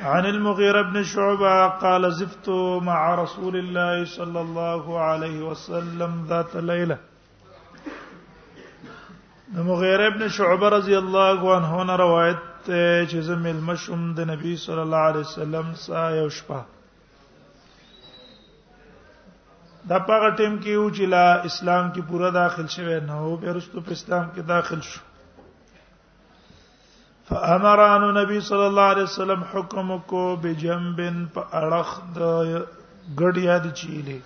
عن المغيرة بن شعبة قال زفت مع رسول الله صلى الله عليه وسلم ذات ليلة المغيرة بن شعبة رضي الله عنه نه روایت ته چې زمل مشوم د نبی صلی الله علیه وسلم سا یو شپه دا پاغه ټیم کې یو چې لا اسلام کې پورا داخل شوه نه او بیرستو په اسلام کې داخل شو فامر ان نبی صلی الله علیه وسلم حکم کو بجنب په اړخ د غړیا د چیلې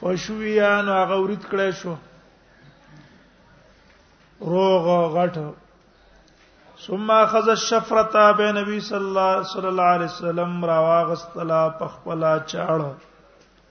فشویا نو هغه ورید کړی شو روغ غټ ثم اخذ الشفرتا به نبی صلی الله صلی الله علیه وسلم راواغستلا پخپلا چاړه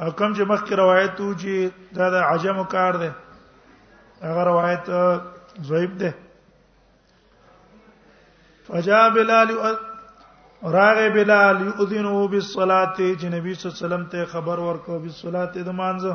او کوم چې مخکې روایت و چې دا د عجم کار دی هغه روایت ضعیف دی فجاء بلال راغ بلال یؤذنه بالصلاه چې نبی صلی الله علیه وسلم ته خبر ورکو بالصلاه د مانځه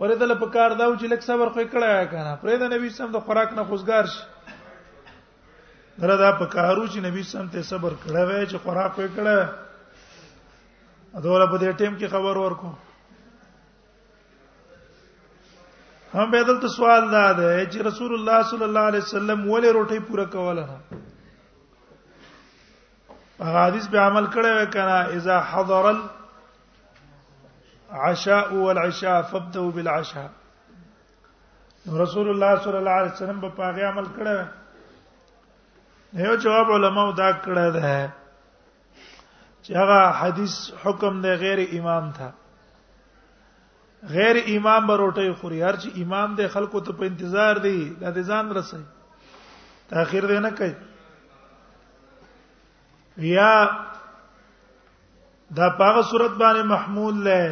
ورته له پکار دا چې لک صبر خو کړه کنه پرې د نبی سم د خوراک نه خوشګار شي دره دا پکارو چې نبی سم ته صبر کړه وای چې خوراک یې کړه ادوله په دې ټیم کې خبر ورکو هم به دلته سوال دا ده چې رسول الله صلی الله علیه وسلم ولې روټي پوره کوله هغه حدیث به عمل کړی وکنه اذا حضر عشاء والعشاء فابدوا بالعشاء رسول الله صلی الله علیه وسلم په پاغه عمل کړه یو جواب علماء دا کړه ده چې هغه حدیث حکم دی غیر امام تھا غیر امام بروټي خوري هر چې امام دی خلکو ته په انتظار دی د ځان رسي تاخير دی نه کوي یا دا پاغه صورت باندې محمول لې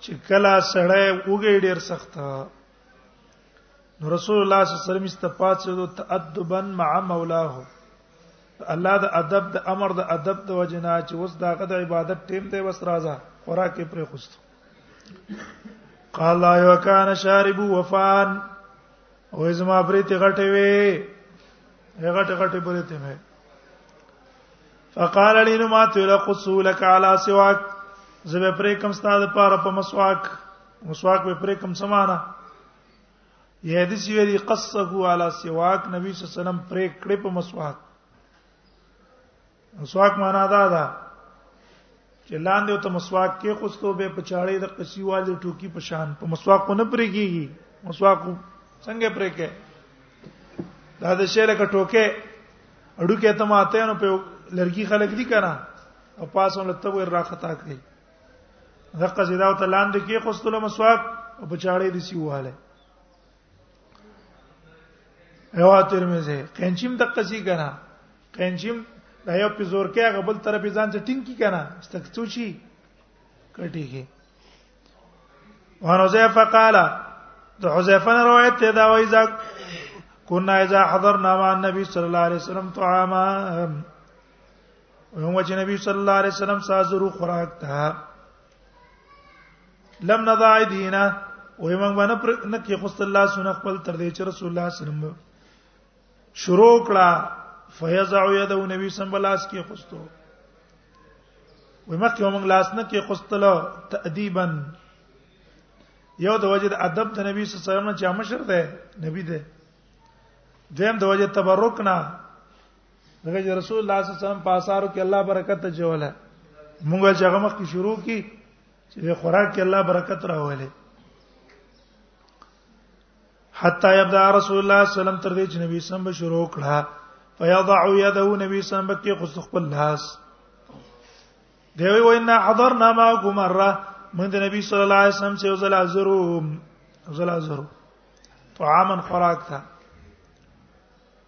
چې کلا سړی وګړي ډیر سخته نو رسول الله صلی الله علیه وسلم استفاد څه دو تأدبا مع مولاه الله د ادب د امر د ادب د وجنا چې اوس دا غد عبادت ټیم دی بس راځه خوراک یې پرې خوست قال لا یو کان شارب وفان او زما برې ته غټه وي هغه ټکه ټکه برې ته مې فقال لي ما تلق سولك على سواك زبه پرې کوم ستاده پاره په مسواک مسواک به پرې کوم سمانه یې دې چې ویلي قصه على سواك نبی صلی الله علیه وسلم پرې کړې په مسواک مسواک معنا دا ده چې لاندې ته مسواک کې خوستو به پچاړې د قصي والي ټوکی په شان په مسواک کو نه پرېږي مسواک څنګه پرې کې دا د شیله کا ټوکه اډو کې ته ماته نو په لرګي خلک دي کنه او پاسو لته ور راختا کړی دغه زیدا او تلاند کې خوستله مسواک او بچاړې دي سی واله روا ترمذی قینچیم د قصی کنه قینچیم دا یو په زور کې غبل تر په ځان ته ټینګ کی کنه استکتو شي کټی کی وحذیفه قال د حذیفه نه روایت ته دا وایي ځکه كنا اذا حضرنا مع النبي صلى الله عليه وسلم طعاما وهم چې نبی صلی الله علیه وسلم سازرو خوراک ته لم نضع دینه وې موږ باندې پر نه کې خو صلی الله سن خپل تر دې چې رسول الله صلی الله علیه وسلم شروع کړه فیزع یده نبی صلی الله علیه وسلم کې خوستو وې مخکې موږ لاس نه کې خوستلو تادیبا یو د وجد ادب د نبی صلی الله علیه وسلم چې مشر ده نبی ده دیم د وجد تبرک نه دغه چې رسول الله صلی الله علیه وسلم په آثارو کې الله برکت ته جوړه موږ چې هغه مخ کې شروع کی چې د خوراک کې الله برکت راولې حتا یبدا رسول الله صلی الله علیه وسلم تر دې چې نبی سم به شروع کړه فیضع یده نبی سم به کې خص خپل لاس دی وی وینا حضرنا ما کومره من د نبی صلی الله علیه وسلم چې وزل ازرو وزل ازرو طعاما خوراک تھا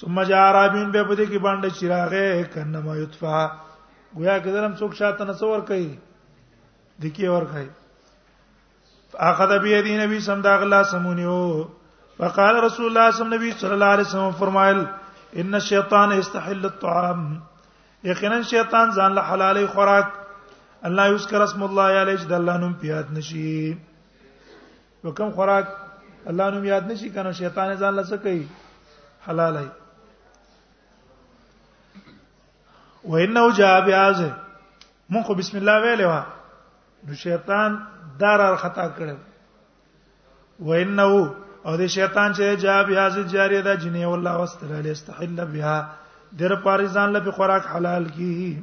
ثم جاء رابین به بده کې باندې چراغه کنه ما یطفا گویا کې درم څوک شاته نه څور کوي دکی ور کوي اخذ بيدي نبی سم دا غلا سمونیو فقال رسول الله صلی الله علیه وسلم علیه وسلم فرمایل ان الشیطان استحل الطعام یقینا شیطان ځان له حلالې خوراک الله یذكر اسم الله علیه د الله نوم پیاد نشي نو کوم خوراک الله نوم یاد نشي کنه شیطان ځان لسه کوي حلال هي وانه جاء بیازه مون خو بسم الله ویلې وا نو شیطان دار خطا کړو وانه او د شیطان چې جاء بیازه جاری دا جنې والله واستر علی استحل بها در پاریزان لپاره خوراک حلال کی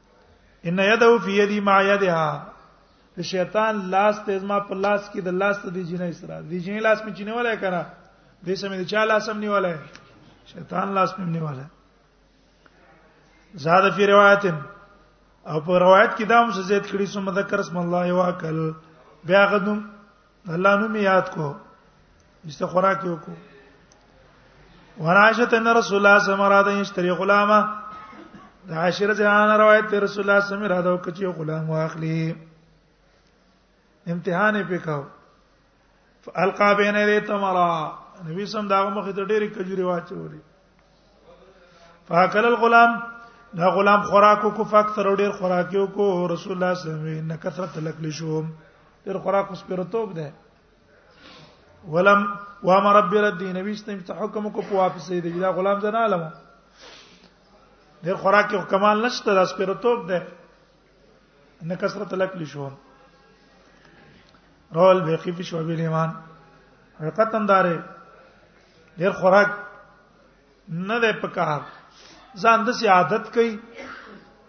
ان يده في يدي ما يدها د شیطان لاس ته زما په لاس کې د لاس ته دی جنې سره دی جنې لاس مې چینه ولای کړه دې سمې د چا لاس هم نیولای شیطان لاس مې نیولای زاد فی روایت او په روایت کې دا هم زید کړي سم ذکر اسم الله واکل بیا غدم الله نوم یاد کو استخرا کې وکړو وراشت ان رسول الله صلی الله علیه وسلم یشتری غلامه د عاشره جهان روایت ته رسول الله صلی الله علیه وسلم کچې غلام واخلي امتحان یې وکاو فالقا بین یدی تمرا نبی سم داغه مخ ته ډېری کجوري واچولې فاکل الغلام دا غلام خوراکو کو فاکثر ډیر خوراکیو کو رسول الله صلی الله علیه وسلم نه کثرت لکلی شو ډیر خوراک اوس پر توپ ده ولم وامر رب رد نبی ستم ته حکم کو په واپس دی دا غلام زنه علم ډیر خوراک کمال نشته دا سپیرتوب ده ان کثرت الاكل شو رول بيقي في شعب الايمان حقیقت انداره ډیر خوراک نه ده پکار ځان د سي عادت کوي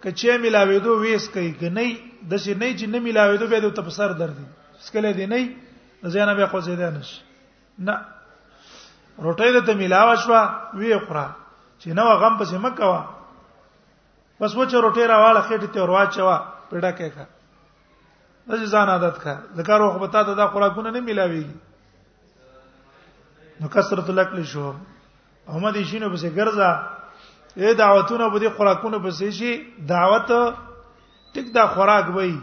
کچې ملاوي دو ویس کوي غني د سي نه چې نه ملاوي دو به د تفسر درد سکله دی نه زینا به خو زیاده نش نه روټه د ته ملاوه شو وی خورا چې نو غم پسې مکوا بس وچه روټي راواله خېټه ته وروا چوا پیډا کې کا د ځان عادت کا ذکر وخت به تا ته دا خوراکونه نه ملاويږي نو کثرت الاکل شو احمد شینو بس ګرځا اے دعوتونه به دي خوراکونه بس شي دعوت ټیک دا خوراک وای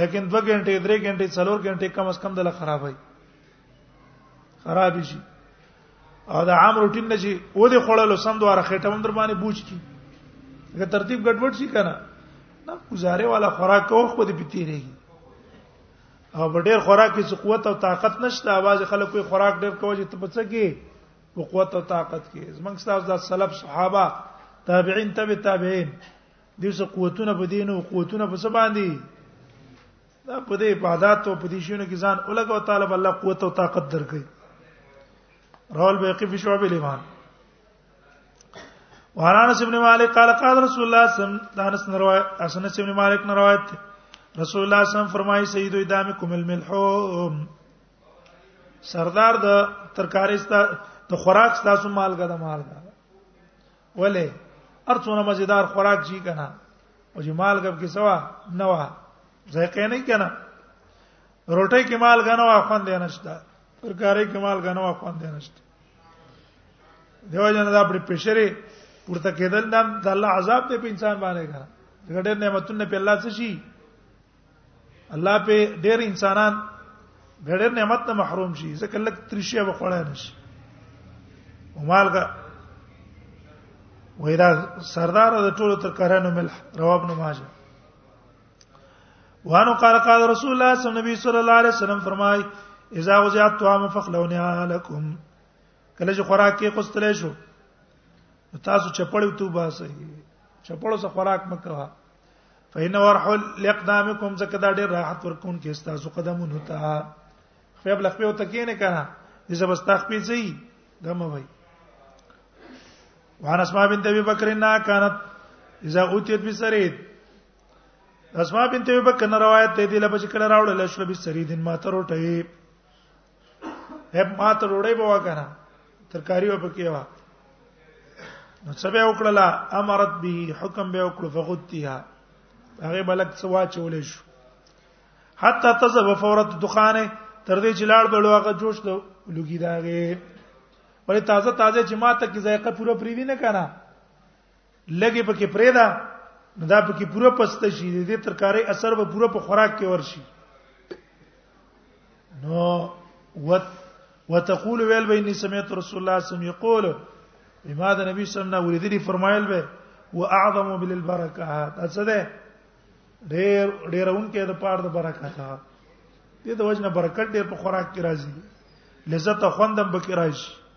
لیکن 2 غنټه 3 غنټه 4 غنټه کم از کم دله خرابای خراب شي او دا عام روټین نه شي و دې خړلو سم دواره خېټه هم در باندې بوج کی که ترتیب ګډوډ شي کنه نه گزاره والا خوراک کوو خو دې پتی رهي او ډېر خوراک کې قوت او طاقت نشته اواز خلک کوئی خوراک ډېر کوي چې ته پڅه کې په قوت او طاقت کې زمنګ ستاسو د سلف صحابه تابعین تبع تابعین دیوسه قوتونه په دین او قوتونه په څه باندې دا په دې عبادت او په دې شنو کې ځان الګ او طالب الله قوت او طاقت درکړي راول بیقی فی شعب الايمان وعن انس بن مالک قال قال رسول الله صلی الله علیه وسلم انس روایت انس بن مالک روایت ده رسول الله صلی الله علیه وسلم فرمایي سید ادامه کوم الملح سردار د ترکاری ستا د خوراک تاسو مالګه د مالګه ولې ارڅونه مزیدار خوراک شي کنه او چې مال غب کې سوا نه وه ځکه نه کنه روټي کې مال غنه وا خوند نه شته ترکاري کې مال غنه وا خوند نه شته دیو جن دا پر پښری پورته کېدل نام د الله عذاب ته په انسان باندې کنه ګډه نعمتونه په الله څه شي الله په ډېر انسانان ډېر نعمت نه محروم شي ځکه لک ترشیا به خړای نشي ومالګه وېدا سردار د ټولو تر کرانو مل رواب نو ماجه وانه قال قال رسول الله صلی الله علیه صلی الله علیه وسلم فرمای اذا وزعت طعام فخلونها لكم کله چې خوراک کې قستلې شو تاسو چپړې تو باسي چپړو سره خوراک مکوه فإن ورح لقدامكم زکه دا ډېر راحت ورکون کې استاسو قدمونه ته خپل بل خپل ته کې نه کنه دې زبستا خپې زی غم وای وان اسماء بنت ابي بکر نا كانت اذا اوتيت بسريد اسماء بنت ابي بکر نه روایت ته دې لپاره چې کله راوړل شو بسريد ما تر وټه هب ماته ډوړې بوا کنه ترکاری و پکې وا نو څه به وکړلا امرت به حکم به وکړو فغتیها هغه بلک سوا چولې شو حتی تذهب فورت دخانه تر دې چې لاړ بلو هغه جوش ته لګی داغه ولې تازه تازه چې ماته کې ذایقه پوره پریوی نه کنه لګي پکې پرېدا نو دا پکې پوره پست شي د دې ترکارې اثر به پوره په خوراک کې ورشي نو وت وتقول ویل به اني سمعت رسول الله صم یقول بما ده نبی صم نه ورېدلی فرمایل به واعظم بالبرکات اڅه ده ډېر ډېرون کې د پاره د برکات دې د وجنه برکت ډېر په خوراک کې راځي لذت خوندم به کې راځي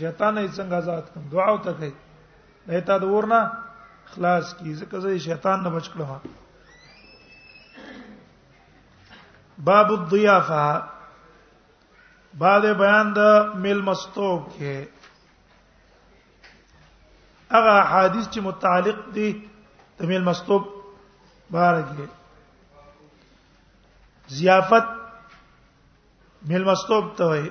شیطان یې څنګه آزاد کوم دعا او ته کوي نه تا د ورنه خلاص کی ځکه زه شیطان نه بچ کړم باب الضیافه بعد بیان د مل مستوب کې هغه حدیث چې متعلق دي د مل مستوب بارګه ضیافت ملمستوب ته وای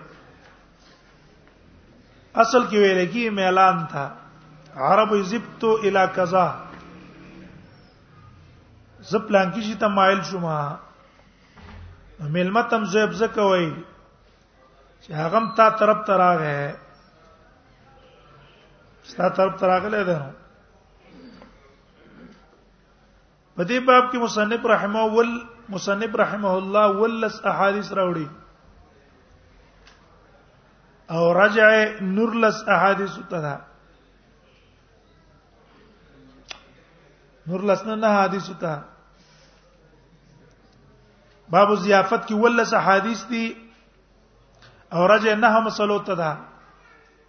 اصل کې ویل کی میلان تھا عرب زبت الى قضا زپلان کې چې تمایل شوما ملمتم زیب زکه وای چې هغه تا طرف ته راغې ستا طرف ته راغله ده نو په دې باب کې مصنف رحمه ول مصنف رحمه الله ولس احادیث راوړي او رجع نورلس احادیث ته ده نورلس نه احادیث ته باب ضیافت کې ولس احادیث دي او رجع نه مسلو ته ده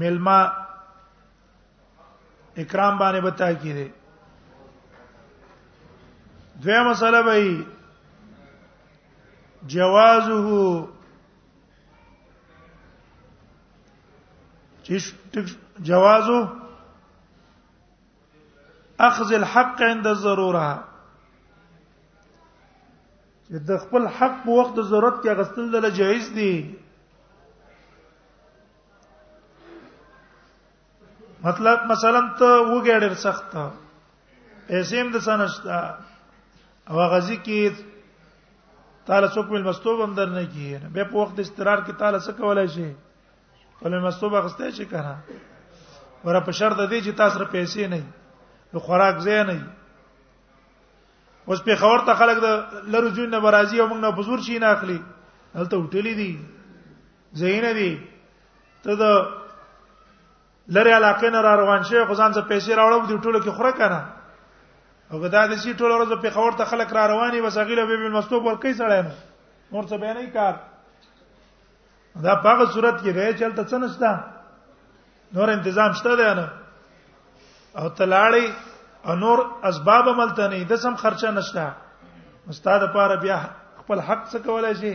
ملما اکرام باندې بتا کیږي دوه مسله به جوازه چې جوازه اخذ الحق عند الضروره چې د خپل حق په وخت ضرورت کې غستل د جایز دي مطلب مثلا ته وګړې سخت پیسې هم د سنشتا او غزي کې تعالی څوک مل مستوب هم در نه کیه به په وخت استقرار کې تعالی څه کولای شي ولې مستوب غسته شي کنه ور په شرط دی چې تاسو سره پیسې نه نو خوراک زه نه اوس په خبر ته خلک د لرو جون نه برازي او موږ نه بزور شي نه اخلي هلته هټلې دي زین دی ته د لری علاقې نه را روان شې خو ځان څه پیسې راوړم دي ټولو کې خوره کنه او دا د سی ټولو ورځې په خور ته خلک را رواني بس غیله به بل مستوب ور کوي سړی نو نور څه به نه کار دا په هغه صورت کې دی چې تل څه نشته نور تنظیم شته دی نه او تلاړی او نور اسباب ملته نه د سم خرچه نشته استاد لپاره بیا خپل حق څه کولای شي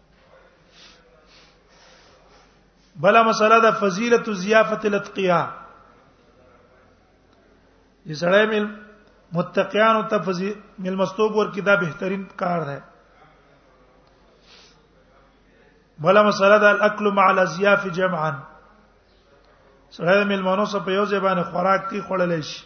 بلا مسله د فضیلت ضیافت الاتقیا دې سړی مل متقیان او تفضیل مل مستوب ور کدا بهترین کار ده بلا مسله د الاکل مع الضیاف جمعا سړی د ملمنو سره په یو ځای باندې خوراک کی خړلې شي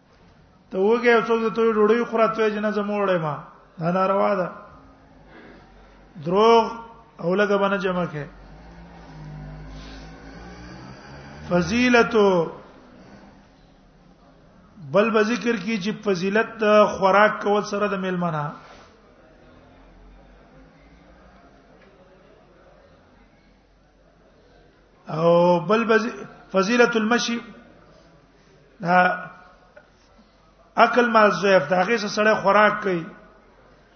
ته وګه څوک د توې ډوړې خورا ته جن زموړې ما دا ناروا ده دروغ او لګه باندې جمع کې فضیلت بل به ذکر کی چې فضیلت د خوراک کول سره د میلمنه او بل فضیلت المشي عقل ما زویف دا هغه سره خوراک کوي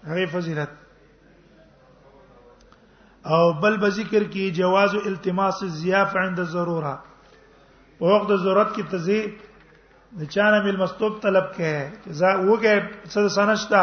هغه فضیلت او بل به ذکر کی جواز التماس الضیاف عند الضروره په وخت د ضرورت کې تزي د چانه مل مستوب طلب کې چې زه وګه څه سنشتہ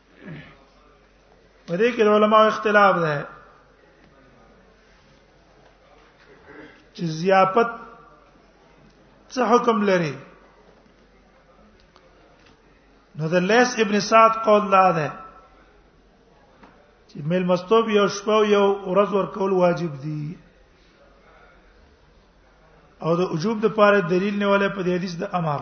په دې کې علماء اختلاف ده چې زیافت څه حکم لري نو د لیس ابن سعد قول لا ده چې مل مستوب یو شپه یو ورځ ور کول واجب دي او د وجوب د پاره دلیل نه ولې په حدیث د امر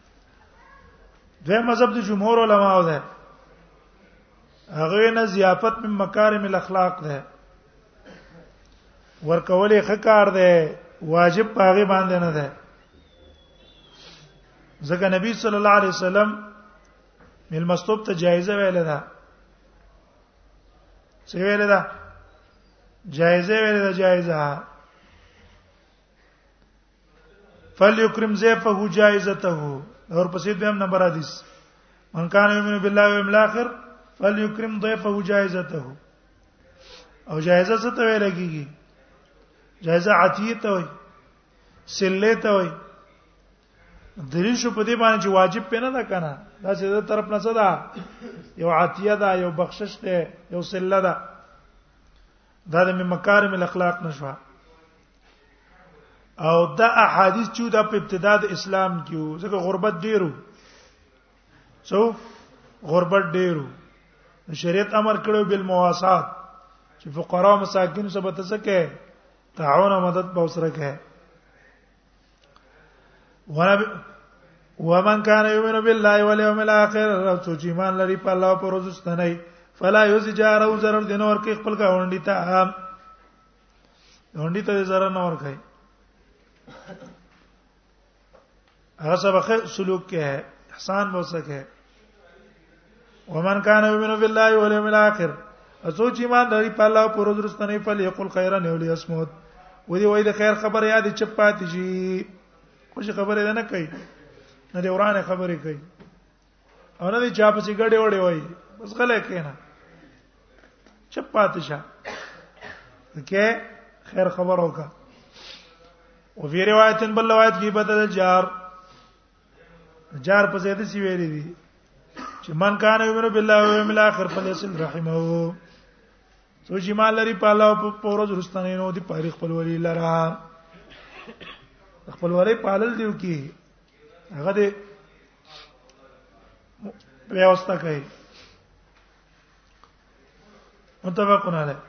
دوی مذهب د جمهور علماو ده هغه نه ضیافت من مکارم الاخلاق ده ورکولې خکار ده واجب پاغه باندې نه ده ځکه نبی صلی الله علیه وسلم ملمستوب ته جایزه ویل ده څه ویل ده جایزه ویل ده جایزه فلیکرم زیفه جایزته اور پسې دیم نمبر حدیث من کان یؤمن بالله و الاخر فلیکرم ضیفه جایزته او جایزه څه ته ویل کیږي جایزه عطیه ته وایي سله ته وایي دلیل شو په دې باندې چې واجب پنه ده کنه دا چې د طرف نه صدا یو عطیه ده یو بخشش ده یو سله ده دا د مکارم الاخلاق نشوه او دا احادیث چې د ابتدا د اسلام کې وو ځکه غربت ډیرو سو غربت ډیرو شریعت امر کړو بالمواسات چې فقرا او مساکین سره به تسکه تعاون او مدد به وسره کوي ومن كان يؤمن بالله واليوم الاخر او څوک چې ایمان لري په الله او پر ورځ ستنه فلا یوز جاره او zarar دینور کې خپل گاونډي ته هونډي ته زره نه ورکای هغه سبق سلوک کې ہے احسان مو سکه ومن کان یؤمن بالله والیوم الاخر اسو چې ایمان لري په الله پر ورځ رسنه په لیقل خیرن یو لیسموت و دې وای د خیر خبر یاد چپ پاتې شي خوش خبره نه کوي نه دی ورانه خبره کوي او نه دي چا په سیګړې وړې وای بس غلې کینا چپ پاتې شه کې خیر خبر وکا او فی روایت بل روایت کې بدل جار جار په زیاده سی ویلې دي چې من کان یمن بالله او یوم الاخر فلیسل رحمه سوچ ما لري په الله په پورز رستنه نو دي پاره خپل ولی لرا خپل ولی پالل دیو کی هغه دې پرېوسته کوي متفقون علیه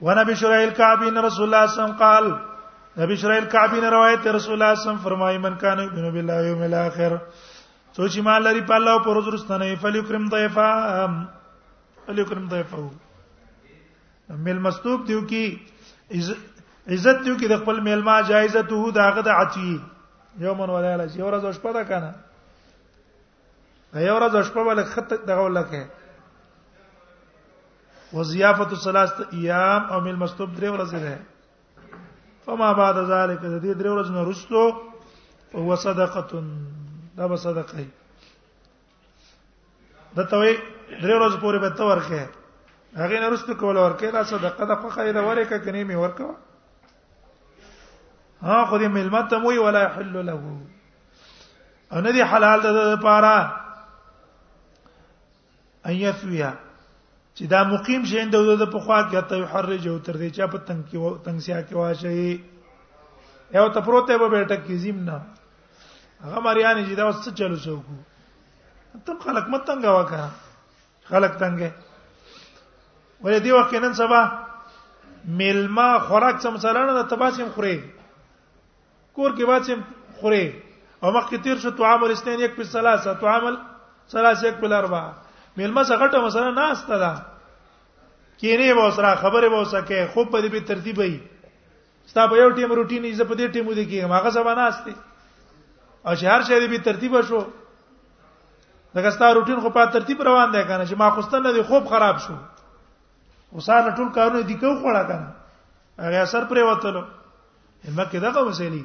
ونبي شريح الكعبي ان رسول الله صلى الله عليه وسلم قال نبی شريح الكعبي نے روایت رسول الله صلی الله علیه وسلم فرمایي من کان یؤمن بالله یوم الاخر څو چې مال لري په الله او پر ورځ رسنه فلیکرم ضیفا فلیکرم ضیفا ملمستوب دیو کی عزت دیو کی د خپل ملما جایزه ته داغه د عطی یو من ولایل چې ورځ شپه ده کنه یو ورځ شپه ولک خط دغه ولکه وضیافه ثلاث ایام او ملمستوب درې ورځې ده فما بعد ذلك د دې درې ورځې نه رسلو هو صدقه دا به صدقه د توي درې ورځې پورې به تور کې هغه نه رسته کول ورکه دا صدقه د فقې د ورکه کني می ورکه ها خو دې ملمت ته موي ولا يحل له ان دې حلال ده لپاره ان يسويا چې دا مقیم شي د د په خوا کې ته حرج او تر دې چې په تنګ کې تنګسیا کې واشي یو ته پروت به بیٹک کې زم نه هغه مریان چې دا څه چلو شو کو ته خلک متنګ وکړه خلک تنګه ولې دی وخت نن سبا ملما خوراک څه مثلا نه تباسم خوري کور کې باسم خوري او مخکې تیر شو طعام الاثنين یک په ثلاثه طعام ثلاثه یک په اربع ملما څه غټه مثلا نه استه ده کینه به وسره خبره به وسکه خو په دې ترتیب وي ستا په یو ټیم روټین یې په دې ټیم ودی کیږم هغه زمانہ استه او چې هر شی دې به ترتیب شو دغه ستا روټین خو په ترتیب روان دی کنه چې ما خوستنه دې خوب خراب شو وساره ټول کارونه دې کو خړه کنه هغه اثر پرې وتلو مکه دغه مسلې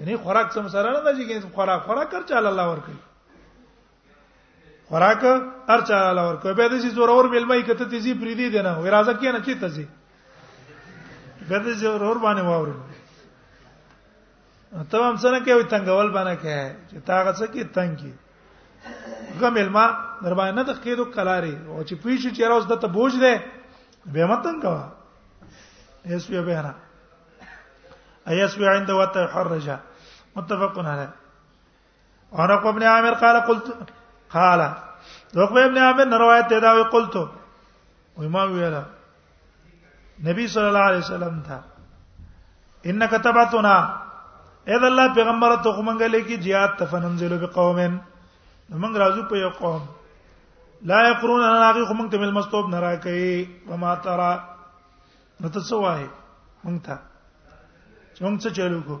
یعنی خوراک سم سره نه دی چې خوراک خوراک کر چاله الله ور کوي خوراک ارچا لور کو به د شي زور اور ملمای کته تیزی پری دی دینه وې راځه کې نه چیته زی به د زور اور باندې واوري ته هم څنګه کوي تنگول باندې کوي چې تاغه څه کې تنګ کی غمل ما در باندې نه د قیدو کلاري او چې پیښ چې راوس د ته بوج دی به متن کا ایس بیا به نه ایس بیا عند وتحرج متفقون علیه اور عقبہ ابن عامر قال قلت قال عقبہ ابن عامر نے روایت ته دا وی قلت وی ما ویلا نبی صلی الله علیه وسلم تھا انک تبعتنا اذا الله پیغمبر ته کومنګ لکی jihad تفننزل بقومن موږ راځو په یو قوم لا يقرون انا هغه خو موږ ته مل مستوب نه راکې و ما ترى نو ته څه وایې موږ ته څنګه چلو کو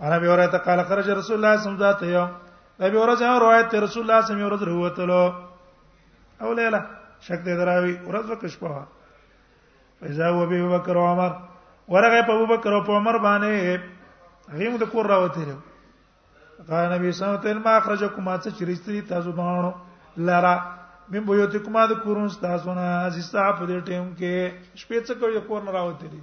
انا به ورته قال خرج رسول الله صلی الله علیه وسلم یوم ابي ورځه روایت ته رسول الله صلی الله علیه وسلم وروتلو او لیلا شک دې دراوي ورځ وکښ په فیزا و ابي بکر او عمر ورغه په ابو بکر او په عمر باندې هغه موږ د کور راوته لرو قال نبی صلی الله علیه وسلم ما اخرجکم ما څه چریستری تاسو باندې لارا من بيوتکم د کورون تاسو نه عزیز صاحب دې ټیم کې شپې څه کوي کور نه راوته لري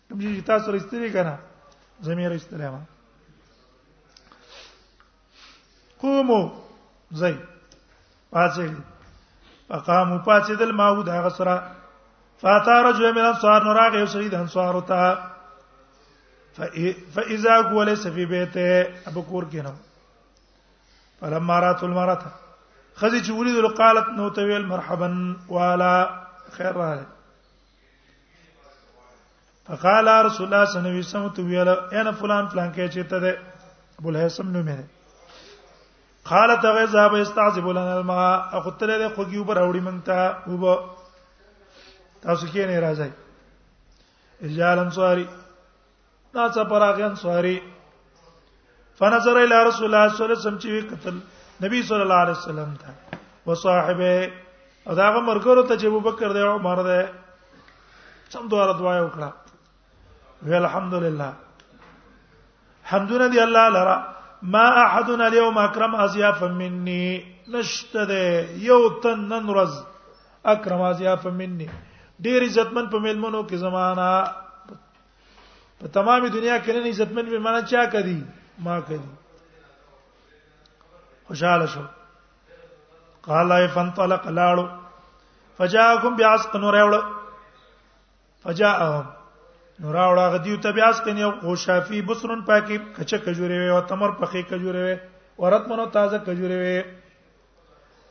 کوم چې تاسو رښتینی کنه زمير استلام قومو زي پاتې اقامو پاتې دل ماو دا غسرہ فاتا رجل من انصار نو راغ یو سړي د انصار ته فاذا قول سفي بيته ابو کور کینو فلما رات المرته خزي چې ولید قالت نو تویل مرحبا والا خیر راغله فقال رسول الله صلی الله علیه وسلم تو ویل انا فلان فلان کې چې ته ده ابو الهيثم نو مې قال تغه ذهب استعذب لنا الماء اخذت له خوږي وبر اوړي مونږ ته وب تاسو کې نه راځي رجال انصاری دا څه پراغان سواری فنظر الى رسول الله صلی الله علیه وسلم چې قتل نبی صلی الله علیه وسلم ته وصاحبه او دا مرګرو ته چې ابوبکر دی او عمر دی سم دواره دعا وکړه وی الحمدلله حمدنا دی الله لرا ما احدنا اليوم اكرم ازيافا مني نشته دی یو تن نن ورځ اکرم ازيافا مني ډیر عزتمن په ملمنو کې زمانہ په تمامه دنیا کې نه عزتمن به معنا چا کوي ما کوي خوشاله شو قال اي فانطلق لاړو فجاءكم بعسق نوراوړ فجاءهم نوراوړ غدیو ته بعسق نه او شافي بصرن پاکي کچه کجوري وي او تمر پخې کجوري وي ورت منو تازه کجوري وي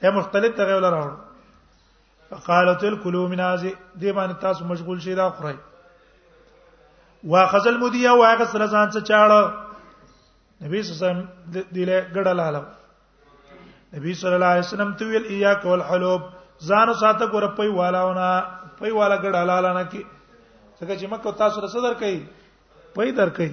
اے مختلف تغه ولا راوړ فقالت الكلوا من هذه دې باندې تاسو مشغول شئ دا خورئ واخذ المديه واغه سره ځان څه چاړه نبی صلی الله علیه وسلم دله ګډل عالم نبی صلی الله علیه وسلم ته ویل ایاک والحلوب ځان ساته ګور پي والاونه پي والا ګډل عالم نه کی څنګه چې مکه تاسو سره صدر کوي پي در کوي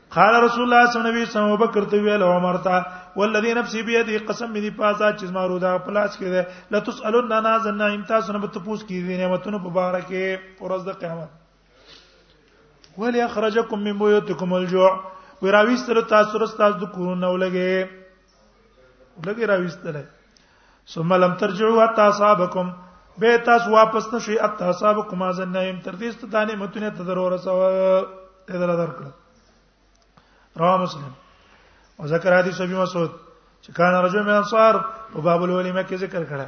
قال رسول الله صلی الله علیه وسلم ابو بکر ته ویل عمر ته والذي نفسي بيدي قسم می دی پازا چې زمارو دا پلاس کې ده لتسالون انا زنا امتا سن به تپوس کې دي نعمتونو په بار کې ورځ د قیامت ولی اخرجکم من بيوتکم الجوع وراويستر تاسو رس تاسو د کورونه ولګي لګي راويستل ثم لم ترجعوا حتى اصابكم به تاسو واپس نشئ حتى اصابكم ازن نعیم تر دې ست دانه متونه ته ضرور سو ته دل درکړ رواه مسلم او ذکر حدیث ابي مسعود چې کان رجل من انصار په باب الولیمه کې ذکر کړه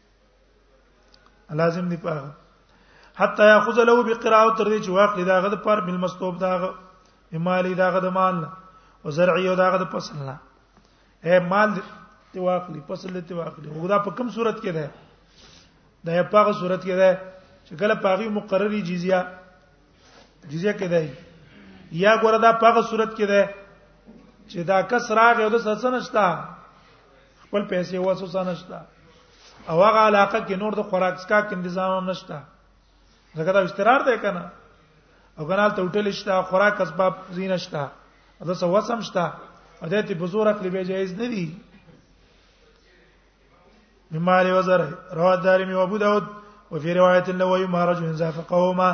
لازم دی په حتی یاخذ له بقراءه تر دې چې واقع داغه د پر بل مستوب داغه مالی داغه د مال او زرعي او داغه د فصل نه اے مال ته واقلی فصل ته واقلی وګدا په کوم صورت کې ده دا په هغه صورت کې ده چې کله پاغي مقرري جزيه جزیه کې دی یا ګوره دا په هغه صورت کې ده چې دا کس راغی او د سره نشتا خپل پیسې واسو سره نشتا او هغه علاقه کې نور د خوراک سکا کې تنظیم هم نشتا ځکه دا استقرار دی کنه او کنال ته هوټل شته خوراک اسباب زینه شته دا څه وسم شته او دې ته بزور اخلي به جایز نه دي مما له وزر رواه دارمي وابو داود وفي روايه له يما رجل زاف قوما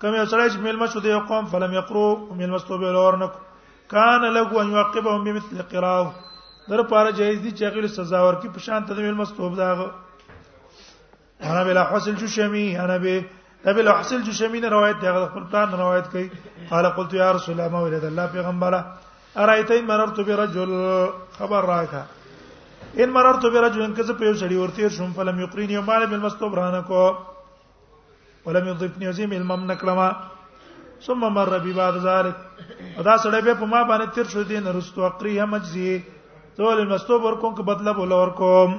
کوم یو سړی چې ملما شو دی قوم فلم یقرو ملما ستو به لور نه کان له ان يعقبهم بمثل قراو در پاره جایز دي چې غیر سزا ورکړي په شان ته ملما ستو داغه انا بلا حسل جشمی انا به نبی له حسل جشمی نه روایت دی هغه خپل پلان روایت کوي قال قلت یا رسول الله ما ولید الله پیغمبره ارایت ان مررت برجل خبر راکا ان مررت برجل ان کزه په یو سړی ورته شوم فلم یقرین یوم عالم المستبران کو ولم یضفنی عظیم المم نکلمه ثم مر بي بعد ذلك ادا سړی به په ما باندې تیر شو دین رستو اقری هم مجزي ټول مستو ور کوم که بدله بوله ور کوم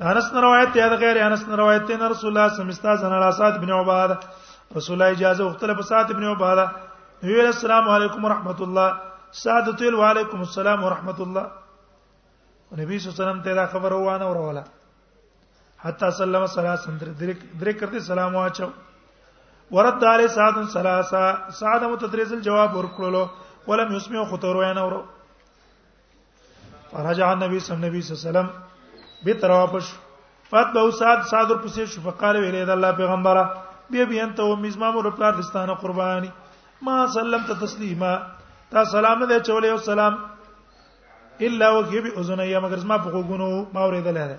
انس نه روایت دی دا غیر انس نه روایت دی رسول الله صلی الله علیه وسلم استاد بن عباده رسول الله اجازه وختله په سات ابن عباده ویل السلام علیکم ورحمت الله سات تل وعلیکم السلام ورحمت الله نبی صلی الله علیه وسلم ته دا خبر وانه وروله حتا سلم صلاه سندر درې کرتے سلام واچو ورد علی سعد ثلاثه سعد متدریز الجواب ورکړلو ولم يسمع خطر وینا ورو فرجع النبي صلى الله عليه وسلم بتراپش فاتبعو سعد سعد ورپسې شو فقال ویلې دا الله پیغمبره بیا بیا انت او مزما مور پلار دستانه قرباني ما سلمت تسلیما تا سلام نه چولې او سلام الا وهي بي اذنيا مگر زما په غوګونو ما اورېدل ده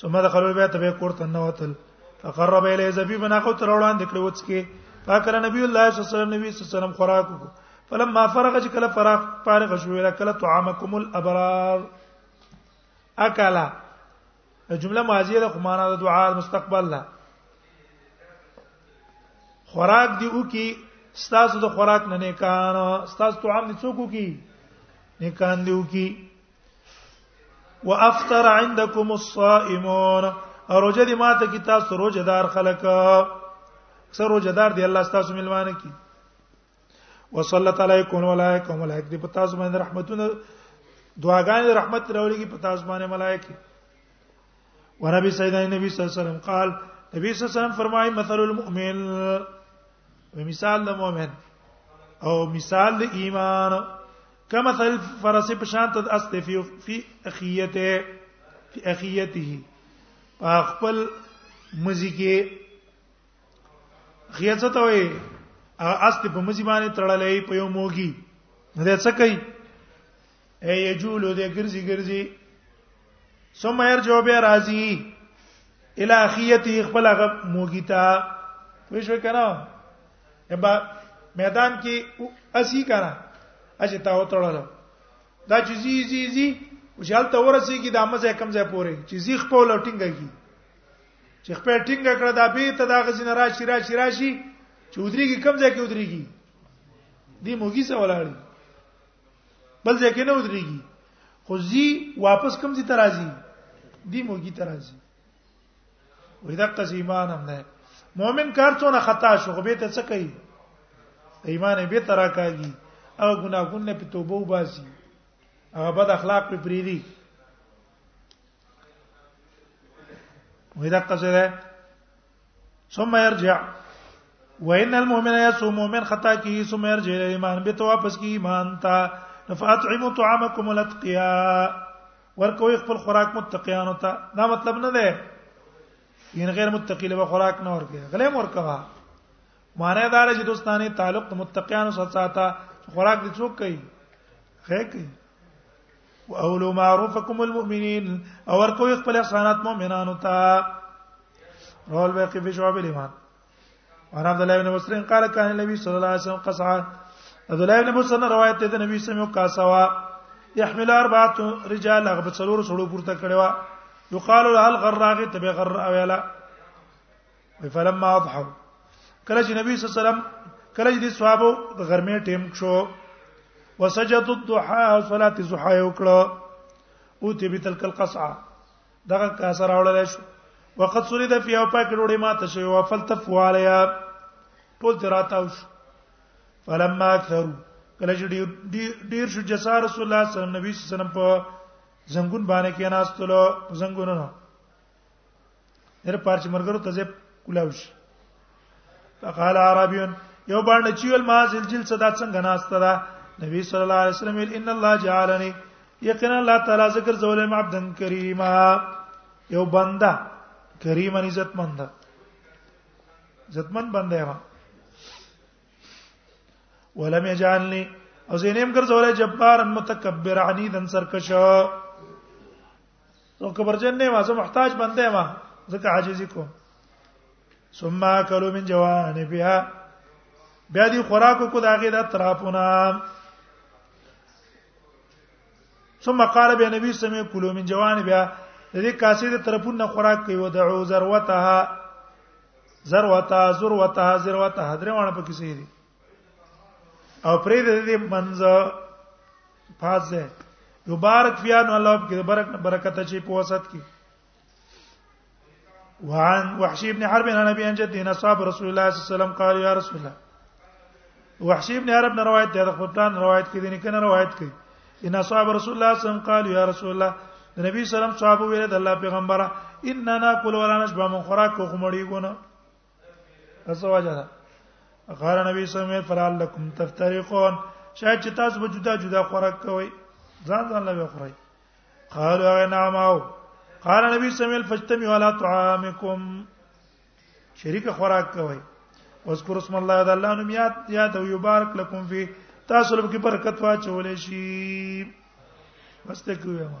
ثم دخل البيت به کور ته نوتل فقرب اليه زبيبا اخو تر وړاندې کړو وڅکي فاکر نبی الله صلی الله علیه وسلم نبی صلی الله علیه وسلم خوراک وکړو فلما فرغ چې کله فراغ فارغ شو ویل کله طعامکم الابرار اکلا جمله ماضیه ده معنا د دعا مستقبل ده خوراک دی او کی ستاسو د خوراک نه نه کان ستاسو طعام دی څوک کی نه کان دی او کی وافطر عندكم الصائمون روزه دې ماته کی تاسو روزه دار خلک اکثر روزه دار دی الله تاسو ملوانه کی وصلت علیکم ملائکه ملائکه دې پتا زما رحمتونه دعاګانې رحمت راولېږي په تاسو باندې ملائکه وربي سيدنا نبی صلی الله علیه وسلم قال نبی صلی الله علیه وسلم فرمایي مثل المؤمن مثال د مؤمن او مثال د ایمان کما مثل فرس په شان ته است فی فی اخیته فی اخیته په خپل مزی کې خیاڅه ته وي است په مزی باندې تړلې په یو موګي نه څه کوي اي يجول دې ګرځي ګرځي ثم يرجع به راضي الى اخيته خپل موګيتا وښو کنه ابا میدان کې اسی کنه اجه تا وتړل دا چې زی زی زی وشال ته ورسیږي د امزه کم ځای پوري چې زی خپل ټینګږي چې خپل ټینګ کړه دا به ته دا غزین راشي راشي راشي چې ودرېږي کم ځای کې ودرېږي دی موګي سره ولاړی بل ځای کې نه ودرېږي خو زی واپس کوم زی ترازی دی موږي ترازی وې دا قصې ایمان هم نه مؤمن کار څونه خطا شو خو به ته څه کوي ایمان به ترا کوي او ګناهونه په توبه وباسي هغه بد اخلاق په پریری وې دا قصې ده ثم يرجع وان المؤمن يصوم مؤمن خطا کی ثم يرجع الى الايمان به تو واپس کی ایمان تا فاطعموا طعامكم الاتقيا ورکوي خپل خوراک متقیانو ته دا مطلب نه ده ان غیر متقی له خوراک نه ورکه غلې ورکوا معنی دا چې دوستانه تعلق متقیانو سره ساته خوراک دي څوک کوي خې کوي واولو معروفکم المؤمنین او ورکوي خپل احسانات مؤمنانو ته رول باقی په شعب الایمان عن عبد الله بن مسعود قال كان النبي صلى الله عليه وسلم قصعا عبد الله بن مسعود روایت ته نبی صلی الله علیه وسلم قصوا يحمل اربعه رجال هغه په څلور سړو پورته کړي وا یقال له الغراغه تبع غر اویلا فلما اضحوا کله چې نبی صلی الله علیه وسلم کله چې صحابه د غرمې ټیم شو وسجد الضحى صلاه الضحى وکړه او ته به تلک القصعه دغه کاسه راوړل شو وقد سرید فی او پاک ډوډۍ ما ته شو فلتف علیا ټول تراتاو شو فلما اکثر کله چې ډیر ډیر شو جسار رسول الله صلی الله علیه وسلم په زنګون باندې کې ناستلو زنګونونو هر پارچ مرګرو ته زپ کولاو شي فقال عربيون یو باندې چې ول ما زلجل صدا څنګه ناشته ده نبی صلی الله علیه وسلم ان الله جعلني یقینا الله تعالی ذکر زولم عبدن کریما یو بنده کریم عزت مند عزت مند بنده ما ولم يجعلني او زینم ګرځولای جبار متکبر عنیدن سرکش نو کبرجن نه ما زه محتاج بنده ما ځکه عاجزي کوم ثم اكلوا من جوانبها بیا دې خوراکو کو داګه د طرفونه ثم قال به نبی سمې کلو من جوان بیا د دې کاسې د طرفونه خوراک کوي ودعو ذروتها ذروتها ذروتها ذروتها درې وانه پکې سي دي او پرې دې منځ پاس ده یبارک فی ان الله کې برکت برکت شي په وسط کې وعن وحشي ابن حرب عن نبي ان جدي نصاب رسول الله صلی الله علیه وسلم قال یا رسول الله وحشي ابن حرب نه روایت ده خپل پلان روایت کې دي نه کنه روایت کوي ان اصحاب رسول الله صلی الله علیه وسلم قالوا یا رسول الله د نبی سلام صحابه ویل د الله پیغمبره اننا ناکل ولا نشبع من خوراک کو خمړی ګونه ازواجه ده غار نبی صلی الله علیه وسلم فرال لكم تفترقون شاید چې تاسو به جدا جدا خوراک کوئ ځان ځان له خورئ قالوا انا ماو قال نبی صلی الله علیه وسلم فاجتمعوا على طعامكم شریک خوراک کوئ واذكر اسم الله د الله نوم یاد یاد او یبارک لكم فی تاسو لپاره برکت واچولې شي بس ته کوی ما